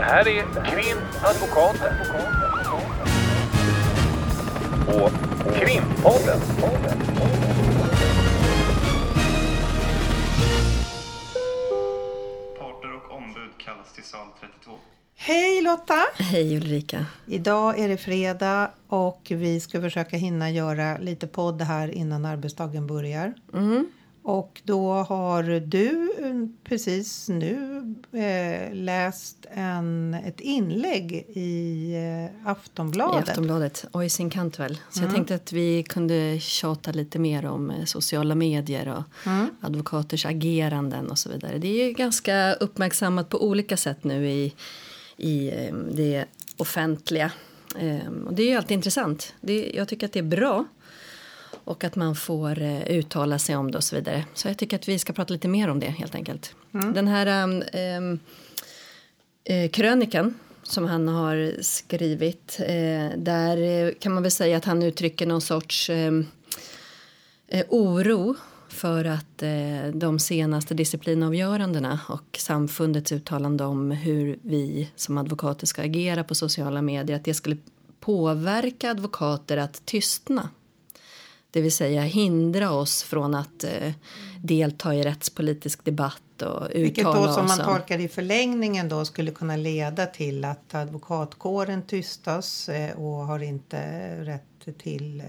Det här är Krimadvokaten. Och Krimpodden. Parter och ombud kallas till sal 32. Hej Lotta! Hej Ulrika. Idag är det fredag och vi ska försöka hinna göra lite podd här innan arbetsdagen börjar. Mm. Och då har du eh, precis nu eh, läst en, ett inlägg i eh, I Aftonbladet. Aftonbladet, Oisin Cantwell. Så jag tänkte att vi kunde tjata lite mer om eh, sociala medier och advokaters ageranden och så vidare. Det är ju ganska uppmärksammat på olika sätt nu i, i eh, det offentliga. Eh, Och det är ju alltid intressant. Det, jag tycker att det är bra. Och att man får eh, uttala sig om det och så vidare. Så jag tycker att vi ska prata lite mer om det helt enkelt. Den här um, um, eh, krönikan som han har skrivit. Eh, där eh, kan man väl säga att han uttrycker någon sorts eh, eh, oro för att eh, de senaste disciplinavgörandena och samfundets uttalande om hur vi som advokater ska agera på sociala medier att det skulle påverka advokater att tystna. Det vill säga hindra oss från att eh, delta i rättspolitisk debatt och Vilket uttala då som man tolkar i förlängningen då skulle kunna leda till att advokatkåren tystas eh, och har inte rätt till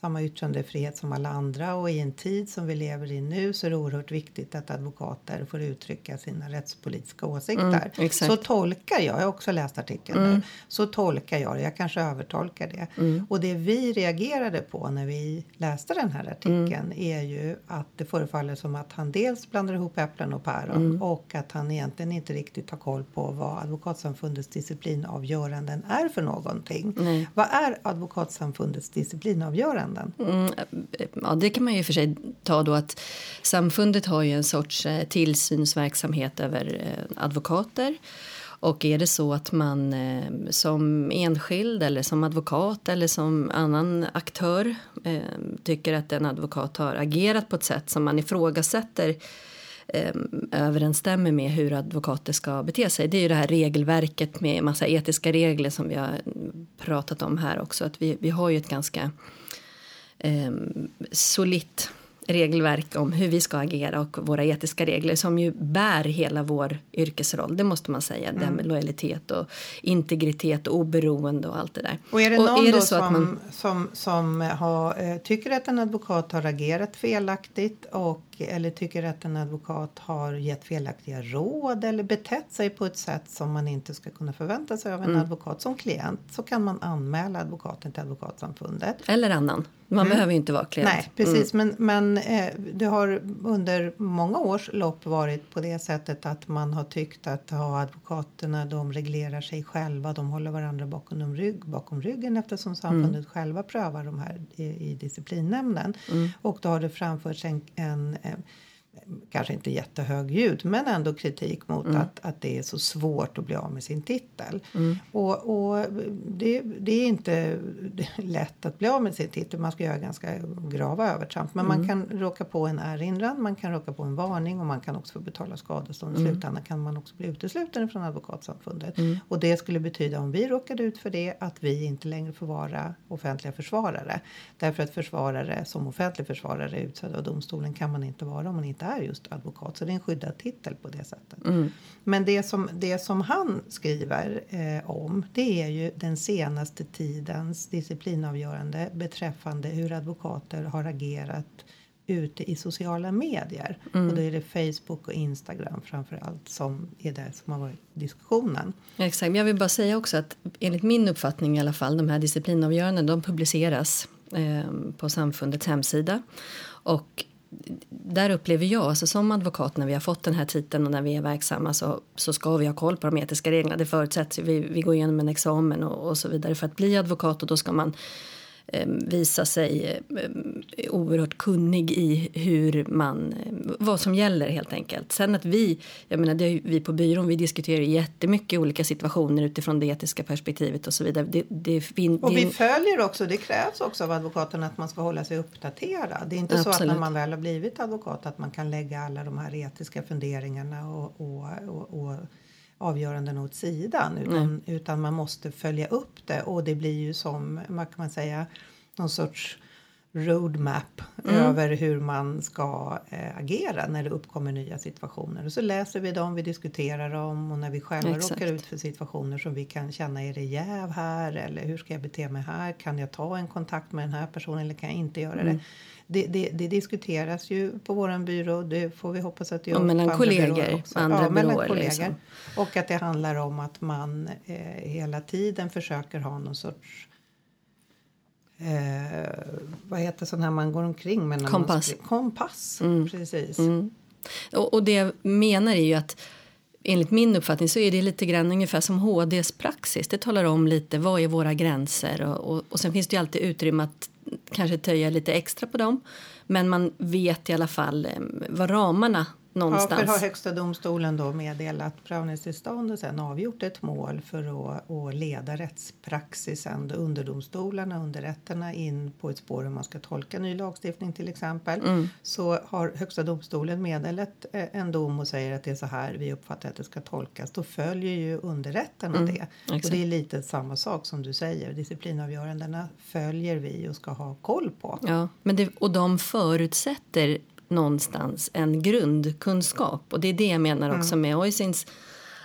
samma yttrandefrihet som alla andra och i en tid som vi lever i nu så är det oerhört viktigt att advokater får uttrycka sina rättspolitiska åsikter. Mm, så tolkar jag, jag har också läst artikeln nu, så tolkar jag det, jag kanske övertolkar det. Mm. Och det vi reagerade på när vi läste den här artikeln Mm. är ju att det förefaller som att han dels blandar ihop äpplen och päron Mm. och att han egentligen inte riktigt har koll på vad Advokatsamfundets disciplinavgöranden är för någonting. Vad är Advokatsamfundets disciplinavgöranden? Mm, eh, ja, det kan man ju för sig ta då att samfundet har ju en sorts eh, tillsynsverksamhet över eh, advokater. Och är det så att man eh, som enskild eller som advokat eller som annan aktör eh, tycker att en advokat har agerat på ett sätt som man ifrågasätter eh, överensstämmer med hur advokater ska bete sig. Det är ju det här regelverket med massa etiska regler som vi har pratat om här också. Att vi, vi har ju ett ganska eh, solitt regelverk om hur vi ska agera och våra etiska regler som ju bär hela vår yrkesroll. Det måste man säga. Det här med lojalitet och integritet och oberoende och allt det där. Och är det någon är då så som, man- som, som har, eh, tycker att en advokat har agerat felaktigt och, eller tycker att en advokat har gett felaktiga råd eller betett sig på ett sätt som man inte ska kunna förvänta sig av en Mm. advokat som klient så kan man anmäla advokaten till Advokatsamfundet. Eller annan. Man behöver ju inte vara klient. Nej, precis. Men, men eh, det har under många års lopp varit på det sättet att man har tyckt att ja, advokaterna de reglerar sig själva. De håller varandra bakom, rygg, bakom ryggen eftersom samfundet själva prövar de här i, i disciplinnämnden. Och då har det framförts en, en eh, kanske inte jättehög ljud men ändå kritik mot att, att det är så svårt att bli av med sin titel. Och, och det, det är inte lätt att bli av med sin titel. Man ska göra ganska grava övertramp. Men man kan råka på en erinran, man kan råka på en varning och man kan också få betala skadestånd. I slutändan kan man också bli utesluten från Advokatsamfundet. Och det skulle betyda om vi råkade ut för det att vi inte längre får vara offentliga försvarare. Därför att försvarare som offentlig försvarare utsedda av domstolen kan man inte vara om man inte är just advokat. Så det är en skyddad titel på det sättet. Men det som, det som han skriver eh, om det är ju den senaste tidens disciplinavgörande beträffande hur advokater har agerat ute i sociala medier. Och då är det Facebook och Instagram framför allt som är det som har varit diskussionen. Exakt. Men Jag vill bara säga också att enligt min uppfattning i alla fall, de här disciplinavgörandena, de publiceras eh, på samfundets hemsida. Och där upplever jag, alltså som advokat när vi har fått den här titeln och när vi är verksamma så, så ska vi ha koll på de etiska reglerna. Det förutsätts, vi, vi går igenom en examen och, och så vidare för att bli advokat och då ska man visa sig eh, oerhört kunnig i hur man, eh, vad som gäller helt enkelt. Sen att vi, jag menar det vi på byrån, vi diskuterar jättemycket olika situationer utifrån det etiska perspektivet och så vidare. Det, det, fin, Och vi följer också, det krävs också av advokaten att man ska hålla sig uppdaterad. Det är inte så att Absolut. när man väl har blivit advokat att man kan lägga alla de här etiska funderingarna och, och, och, och avgöranden åt sidan utan, utan man måste följa upp det. Och det blir ju som, vad kan man säga, någon sorts roadmap över hur man ska eh, agera när det uppkommer nya situationer. Och så läser vi dem, vi diskuterar dem och när vi själva Exakt. råkar ut för situationer som vi kan känna, är det jäv här eller hur ska jag bete mig här? Kan jag ta en kontakt med den här personen eller kan jag inte göra det? Det, det, det diskuteras ju på våran byrå, det får vi hoppas att det gör Och mellan kollegor också. på andra ja, mellan kollegor. liksom. Och att det handlar om att man eh, hela tiden försöker ha någon sorts Eh, vad heter sån här man går omkring med? Kompass. Skri- kompass, precis. Och, och det jag menar är ju att enligt min uppfattning så är det lite grann ungefär som HDs praxis. Det talar om lite vad är våra gränser och, och, och sen finns det ju alltid utrymme att kanske töja lite extra på dem. Men man vet i alla fall eh, vad ramarna Ja, någonstans. för har Högsta domstolen då meddelat prövningstillstånd och sen avgjort ett mål för att, att leda rättspraxisen då underdomstolarna och underrätterna in på ett spår hur man ska tolka ny lagstiftning till exempel. Mm. Så har Högsta domstolen meddelat eh, en dom och säger att det är så här vi uppfattar att det ska tolkas. Då följer ju underrätterna det. Och Mm, exakt. det är lite samma sak som du säger. Disciplinavgörandena följer vi och ska ha koll på. Ja, men det, och de förutsätter någonstans en grundkunskap. Och det är det jag menar också med Oisins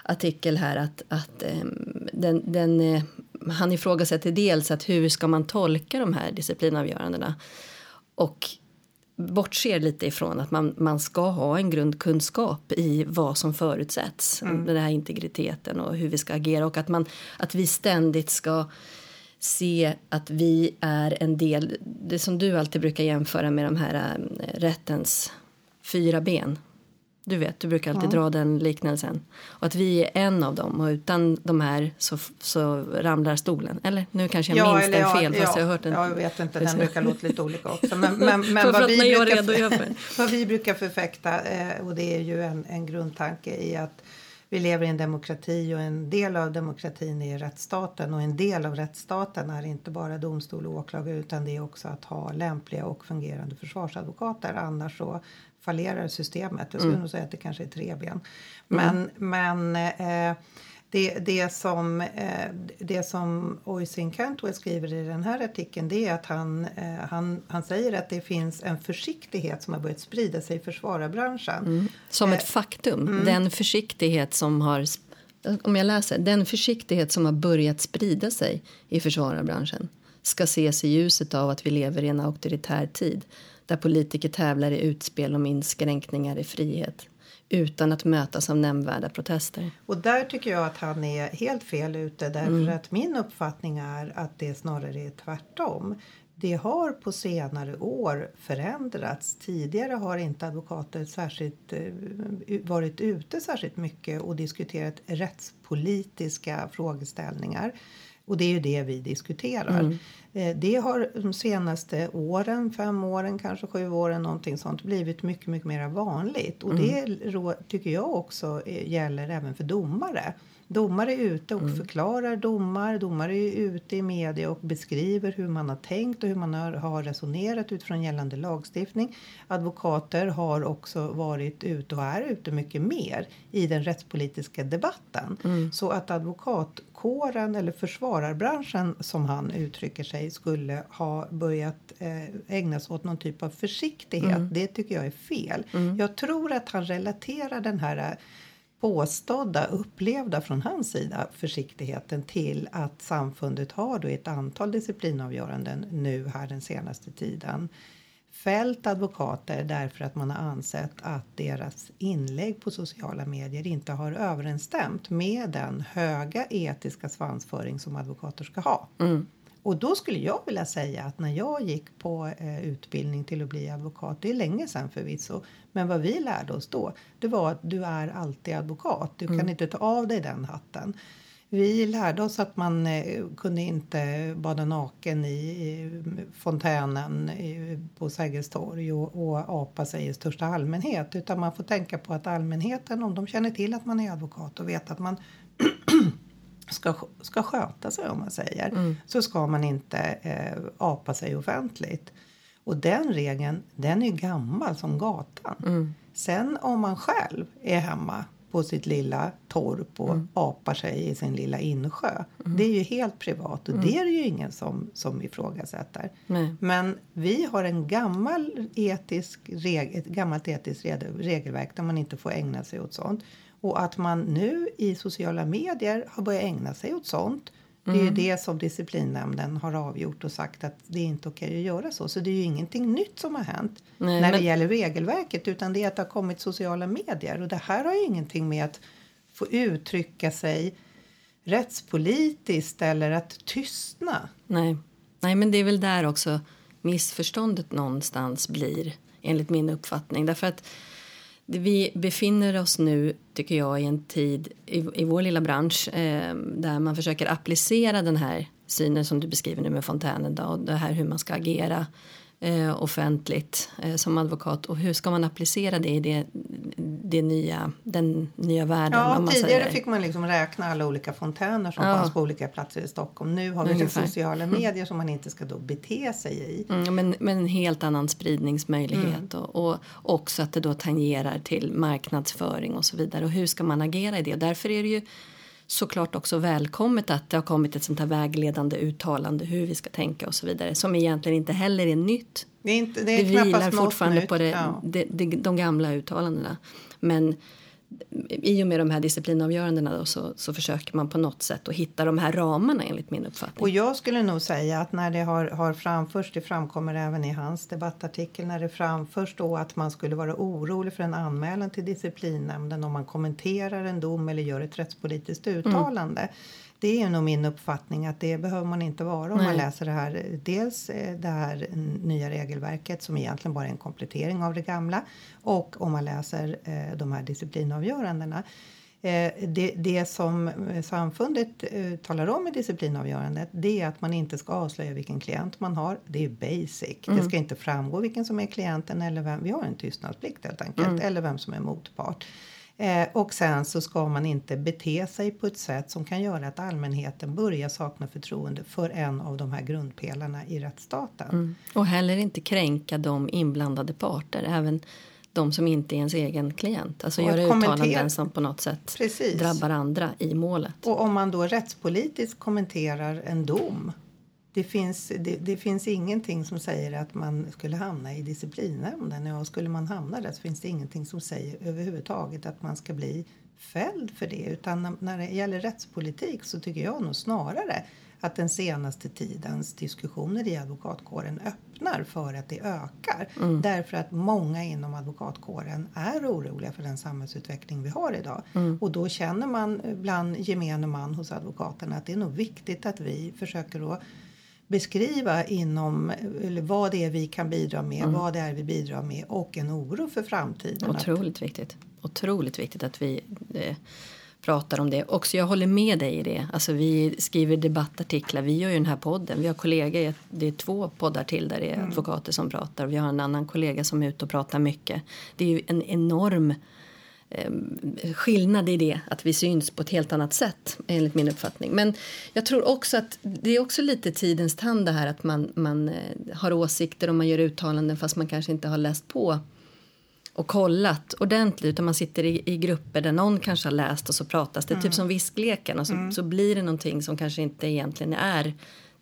artikel här att, att ehm, den, den, eh, han ifrågasätter dels att hur ska man tolka de här disciplinavgörandena och bortser lite ifrån att man, man ska ha en grundkunskap i vad som förutsätts, den här integriteten och hur vi ska agera och att, man, att vi ständigt ska se att vi är en del, det som du alltid brukar jämföra med de här äh, rättens fyra ben. Du vet, du brukar alltid dra den liknelsen. Och att vi är en av dem och utan de här så, så ramlar stolen. Eller nu kanske jag minns den fel fast ja, jag har hört den. Jag vet inte, den brukar låta lite olika också. Men, men, men vad, vi brukar, vad vi brukar förfäkta, eh, och det är ju en, en grundtanke i att vi lever i en demokrati och en del av demokratin är rättsstaten och en del av rättsstaten är inte bara domstol och åklagare utan det är också att ha lämpliga och fungerande försvarsadvokater annars så fallerar systemet. Jag skulle Mm. nog säga att det kanske är tre ben. Men, men eh, det, det, som, eh, det som Oisin Cantwell skriver i den här artikeln det är att han, eh, han, han säger att det finns en försiktighet som har börjat sprida sig i försvararbranschen. Som Eh, ett faktum. mm. Den försiktighet som har... Om jag läser. Den försiktighet som har börjat sprida sig i försvararbranschen ska ses i ljuset av att vi lever i en auktoritär tid där politiker tävlar i utspel om inskränkningar i frihet utan att mötas av nämnvärda protester. Och där tycker jag att han är helt fel ute därför att min uppfattning är att det snarare är tvärtom. Det har på senare år förändrats. Tidigare har inte advokater särskilt, eh, varit ute särskilt mycket och diskuterat rättspolitiska frågeställningar. Och det är ju det vi diskuterar. Eh, Det har de senaste åren, fem åren, kanske sju åren, någonting sånt, blivit mycket, mycket mer vanligt. Och det rå- tycker jag också eh, gäller även för domare. Domare är ute och förklarar domar. Domare är ute i media och beskriver hur man har tänkt och hur man har, resonerat utifrån gällande lagstiftning. Advokater har också varit ute och är ute mycket mer i den rättspolitiska debatten. Så att advokatkåren eller försvararbranschen som han uttrycker sig skulle ha börjat eh, ägna sig åt någon typ av försiktighet. Det tycker jag är fel. Jag tror att han relaterar den här påstådda, upplevda från hans sida försiktigheten till att samfundet har då ett antal disciplinavgöranden nu här den senaste tiden fällt advokater därför att man har ansett att deras inlägg på sociala medier inte har överensstämt med den höga etiska svansföring som advokater ska ha. Mm. Och då skulle jag vilja säga att när jag gick på eh, utbildning till att bli advokat, det är länge sedan förvisso, men vad vi lärde oss då, det var att du är alltid advokat. Du kan inte ta av dig den hatten. Vi lärde oss att man eh, kunde inte bada naken i, i fontänen i, på Sergels torg och, och apa sig i största allmänhet. Utan man får tänka på att allmänheten, om de känner till att man är advokat och vet att man ska, ska sköta sig om man säger, så ska man inte eh, apa sig offentligt. Och den regeln, den är gammal som gatan. Sen om man själv är hemma på sitt lilla torp och apar sig i sin lilla insjö. Det är ju helt privat och det är det ju ingen som, som ifrågasätter. Nej. Men vi har en gammal etisk reg, ett gammalt etiskt reg- regelverk där man inte får ägna sig åt sånt. Och att man nu i sociala medier har börjat ägna sig åt sånt. Det är ju det som disciplinnämnden har avgjort och sagt att det är inte okej att göra så. Så det är ju ingenting nytt som har hänt Nej, när men- det gäller regelverket utan det är att det har kommit sociala medier. Och det här har ju ingenting med att få uttrycka sig rättspolitiskt eller att tystna. Nej. Nej, men det är väl där också missförståndet någonstans blir, enligt min uppfattning. Därför att vi befinner oss nu, tycker jag, i en tid i, i vår lilla bransch eh, där man försöker applicera den här synen som du beskriver nu med fontänen då, och det här hur man ska agera eh, offentligt eh, som advokat. Och hur ska man applicera det i det, det nya, den nya världen? Ja, tidigare säger. fick man liksom räkna alla olika fontäner som Ja. fanns på olika platser i Stockholm. Nu har vi Ungefär. sociala medier som man inte ska då bete sig i. Mm, men, men en helt annan spridningsmöjlighet Mm. och, och också att det då tangerar till marknadsföring och så vidare. Och hur ska man agera i det? Och därför är det ju såklart också välkommet att det har kommit ett sånt här vägledande uttalande hur vi ska tänka och så vidare som egentligen inte heller är nytt. Det, är inte, det Det, är knappast vilar fortfarande på det, Ja. det, det, de gamla uttalandena. Men i och med de här disciplinavgörandena då, så, så försöker man på något sätt att hitta de här ramarna enligt min uppfattning. Och jag skulle nog säga att när det har, har framförts, det framkommer även i hans debattartikel, när det framförs då att man skulle vara orolig för en anmälan till disciplinnämnden om man kommenterar en dom eller gör ett rättspolitiskt uttalande. Det är nog min uppfattning att det behöver man inte vara om man Nej. läser det här. Dels eh, det här nya regelverket som egentligen bara är en komplettering av det gamla och om man läser eh, de här disciplinavgörandena. Eh, det, det som samfundet talar om i disciplinavgörandet det är att man inte ska avslöja vilken klient man har. Det är basic. Det ska inte framgå vilken som är klienten eller vem. Vi har en tystnadsplikt helt enkelt. Eller vem som är motpart. Eh, och sen så ska man inte bete sig på ett sätt som kan göra att allmänheten börjar sakna förtroende för en av de här grundpelarna i rättsstaten. Mm. Och heller inte kränka de inblandade parter, även de som inte är ens egen klient. Alltså Och göra uttalanden som på något sätt Precis. drabbar andra i målet. Och om man då rättspolitiskt kommenterar en dom. Det finns, det, det finns ingenting som säger att man skulle hamna i disciplinnämnden. Och skulle man hamna där så finns det ingenting som säger överhuvudtaget att man ska bli fälld för det. Utan när, när det gäller rättspolitik så tycker jag nog snarare att den senaste tidens diskussioner i advokatkåren öppnar för att det ökar. Därför att många inom advokatkåren är oroliga för den samhällsutveckling vi har idag. Och då känner man bland gemene man hos advokaterna att det är nog viktigt att vi försöker att beskriva inom vad det är vi kan bidra med, vad det är vi bidrar med och en oro för framtiden. Otroligt viktigt. Otroligt viktigt att vi eh, pratar om det. Också jag håller med dig i det. Alltså vi skriver debattartiklar, vi gör ju den här podden. Vi har kollegor, det är två poddar till där det är advokater som pratar. Vi har en annan kollega som är ute och pratar mycket. Det är ju en enorm skillnad i det, att vi syns på ett helt annat sätt enligt min uppfattning. Men jag tror också att det är också lite tidens tand det här att man, man eh, har åsikter och man gör uttalanden fast man kanske inte har läst på och kollat ordentligt utan man sitter i, i grupper där någon kanske har läst och så pratas det Mm. typ som viskleken och så, så blir det någonting som kanske inte egentligen är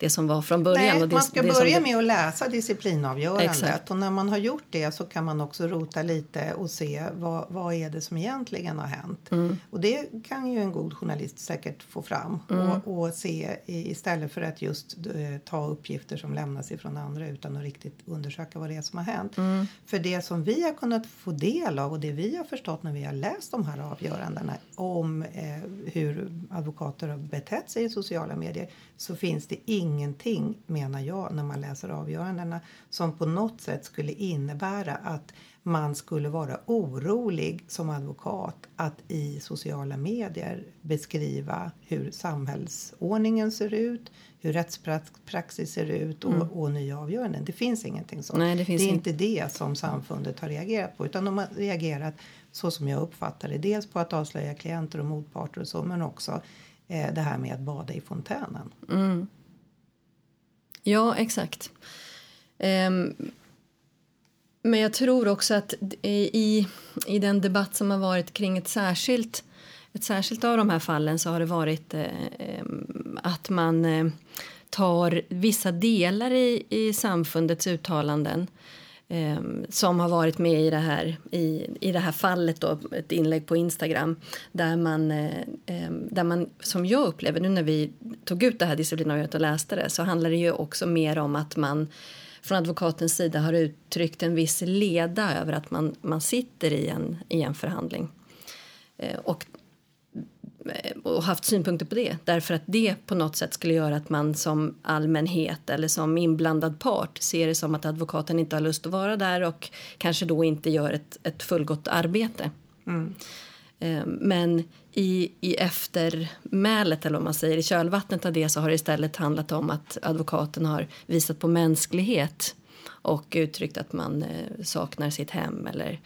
det som var från början. Nej, det, man ska som börja det- med att läsa disciplinavgörandet Exakt. och när man har gjort det så kan man också rota lite och se vad, vad är det som egentligen har hänt. Mm. Och det kan ju en god journalist säkert få fram Mm. och, och se istället för att just eh, ta uppgifter som lämnas ifrån andra utan att riktigt undersöka vad det är som har hänt. Mm. För det som vi har kunnat få del av och det vi har förstått när vi har läst de här avgörandena om eh, hur advokater har betett sig i sociala medier så finns det ingenting, menar jag, när man läser avgörandena som på något sätt skulle innebära att man skulle vara orolig som advokat att i sociala medier beskriva hur samhällsordningen ser ut, hur rättspraxis ser ut och, och nya avgöranden. Det finns ingenting sånt. Nej, det finns är in- inte det som samfundet har reagerat på utan de har reagerat så som jag uppfattar det. Dels på att avslöja klienter och motparter och så men också eh, det här med att bada i fontänen. Ja, exakt. Um, Men jag tror också att i, i den debatt som har varit kring ett särskilt, ett särskilt av de här fallen så har det varit eh, ehm, att man eh, tar vissa delar i, i samfundets uttalanden eh, som har varit med i det här, i, i det här fallet, då, ett inlägg på Instagram där man, eh, ehm, där man, som jag upplever nu när vi tog ut det här disciplinariet och läste det så handlar det ju också mer om att man från advokatens sida har uttryckt en viss leda över att man, man sitter i en, i en förhandling. Eh, och, och haft synpunkter på det därför att det på något sätt skulle göra att man som allmänhet eller som inblandad part ser det som att advokaten inte har lust att vara där och kanske då inte gör ett, ett fullgott arbete. Mm. Eh, men i, i eftermälet, eller om man säger i kölvattnet av det så har det istället handlat om att advokaten har visat på mänsklighet och uttryckt att man eh, saknar sitt hem eller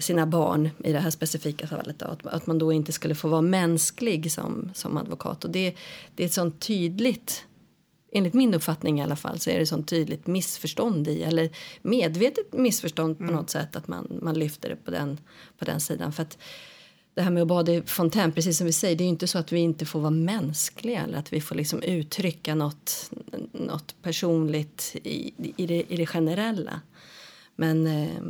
sina barn i det här specifika fallet. Då, att, att man då inte skulle få vara mänsklig som, som advokat. Och det, det är ett sånt tydligt enligt min uppfattning i alla fall så är det ett sånt tydligt missförstånd i eller medvetet missförstånd på mm. något sätt att man, man lyfter det på den, på den sidan. För att det här med att bada i fontän, precis som vi säger, det är inte så att vi inte får vara mänskliga eller att vi får liksom uttrycka något, något personligt i, i, det, i det generella. Men eh,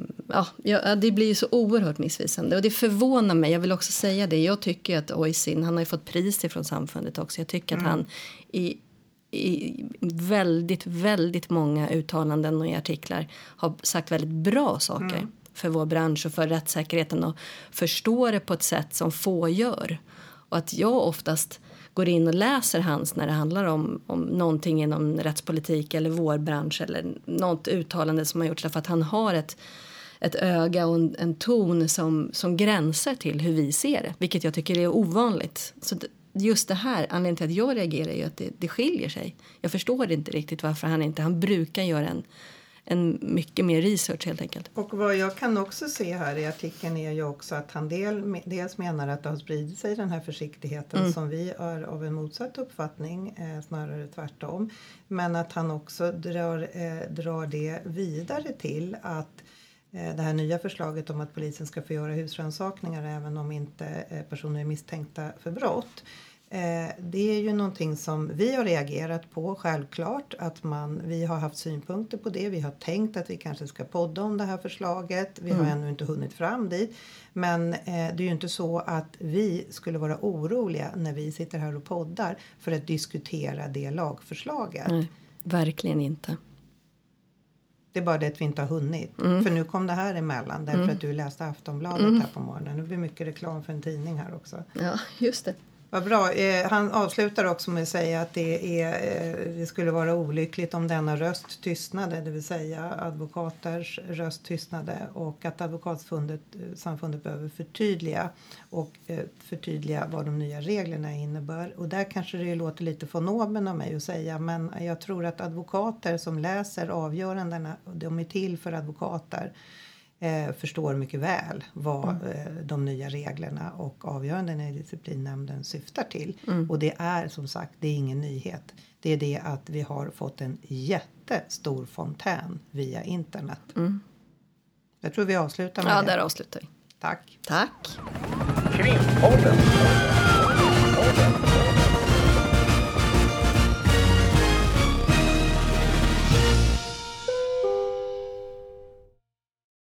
ja, det blir ju så oerhört missvisande och det förvånar mig. Jag vill också säga det. Jag tycker att Oisin, han har ju fått pris från samfundet också. Jag tycker mm. att han i, i väldigt, väldigt många uttalanden och i artiklar har sagt väldigt bra saker. Mm för vår bransch och för rättssäkerheten och förstå det på ett sätt som få gör. Och att jag oftast går in och läser hans när det handlar om, om någonting inom rättspolitik eller vår bransch eller något uttalande som har gjorts därför att han har ett, ett öga och en, en ton som, som gränsar till hur vi ser det, vilket jag tycker är ovanligt. Så just det här, anledningen till att jag reagerar är ju att det, det skiljer sig. Jag förstår inte riktigt varför han inte, han brukar göra en en mycket mer research helt enkelt. Och vad jag kan också se här i artikeln är ju också att han del, dels menar att det har spridit sig den här försiktigheten mm. som vi är av en motsatt uppfattning, eh, snarare tvärtom. Men att han också drar, eh, drar det vidare till att eh, det här nya förslaget om att polisen ska få göra husrannsakningar även om inte eh, personer är misstänkta för brott det är ju någonting som vi har reagerat på självklart. Att man, vi har haft synpunkter på det. Vi har tänkt att vi kanske ska podda om det här förslaget. Vi mm. har ännu inte hunnit fram dit. Men eh, det är ju inte så att vi skulle vara oroliga när vi sitter här och poddar för att diskutera det lagförslaget. Nej, verkligen inte. Det är bara det att vi inte har hunnit. Mm. För nu kom det här emellan därför mm. att du läste Aftonbladet mm. här på morgonen. Det blir mycket reklam för en tidning här också. Ja, just det. Vad bra. Eh, han avslutar också med att säga att det, är, eh, det skulle vara olyckligt om denna röst tystnade, det vill säga advokaters röst tystnade och att advokatsamfundet eh, behöver förtydliga och eh, förtydliga vad de nya reglerna innebär. Och där kanske det låter lite von oben av mig att säga men jag tror att advokater som läser avgörandena, de är till för advokater eh, förstår mycket väl vad mm. eh, de nya reglerna och avgörandena i disciplinnämnden syftar till. Mm. Och det är som sagt, det är ingen nyhet. Det är det att vi har fått en jättestor fontän via internet. Mm. Jag tror vi avslutar med ja, det. Ja, där avslutar vi. Tack. Tack. Krimpodden.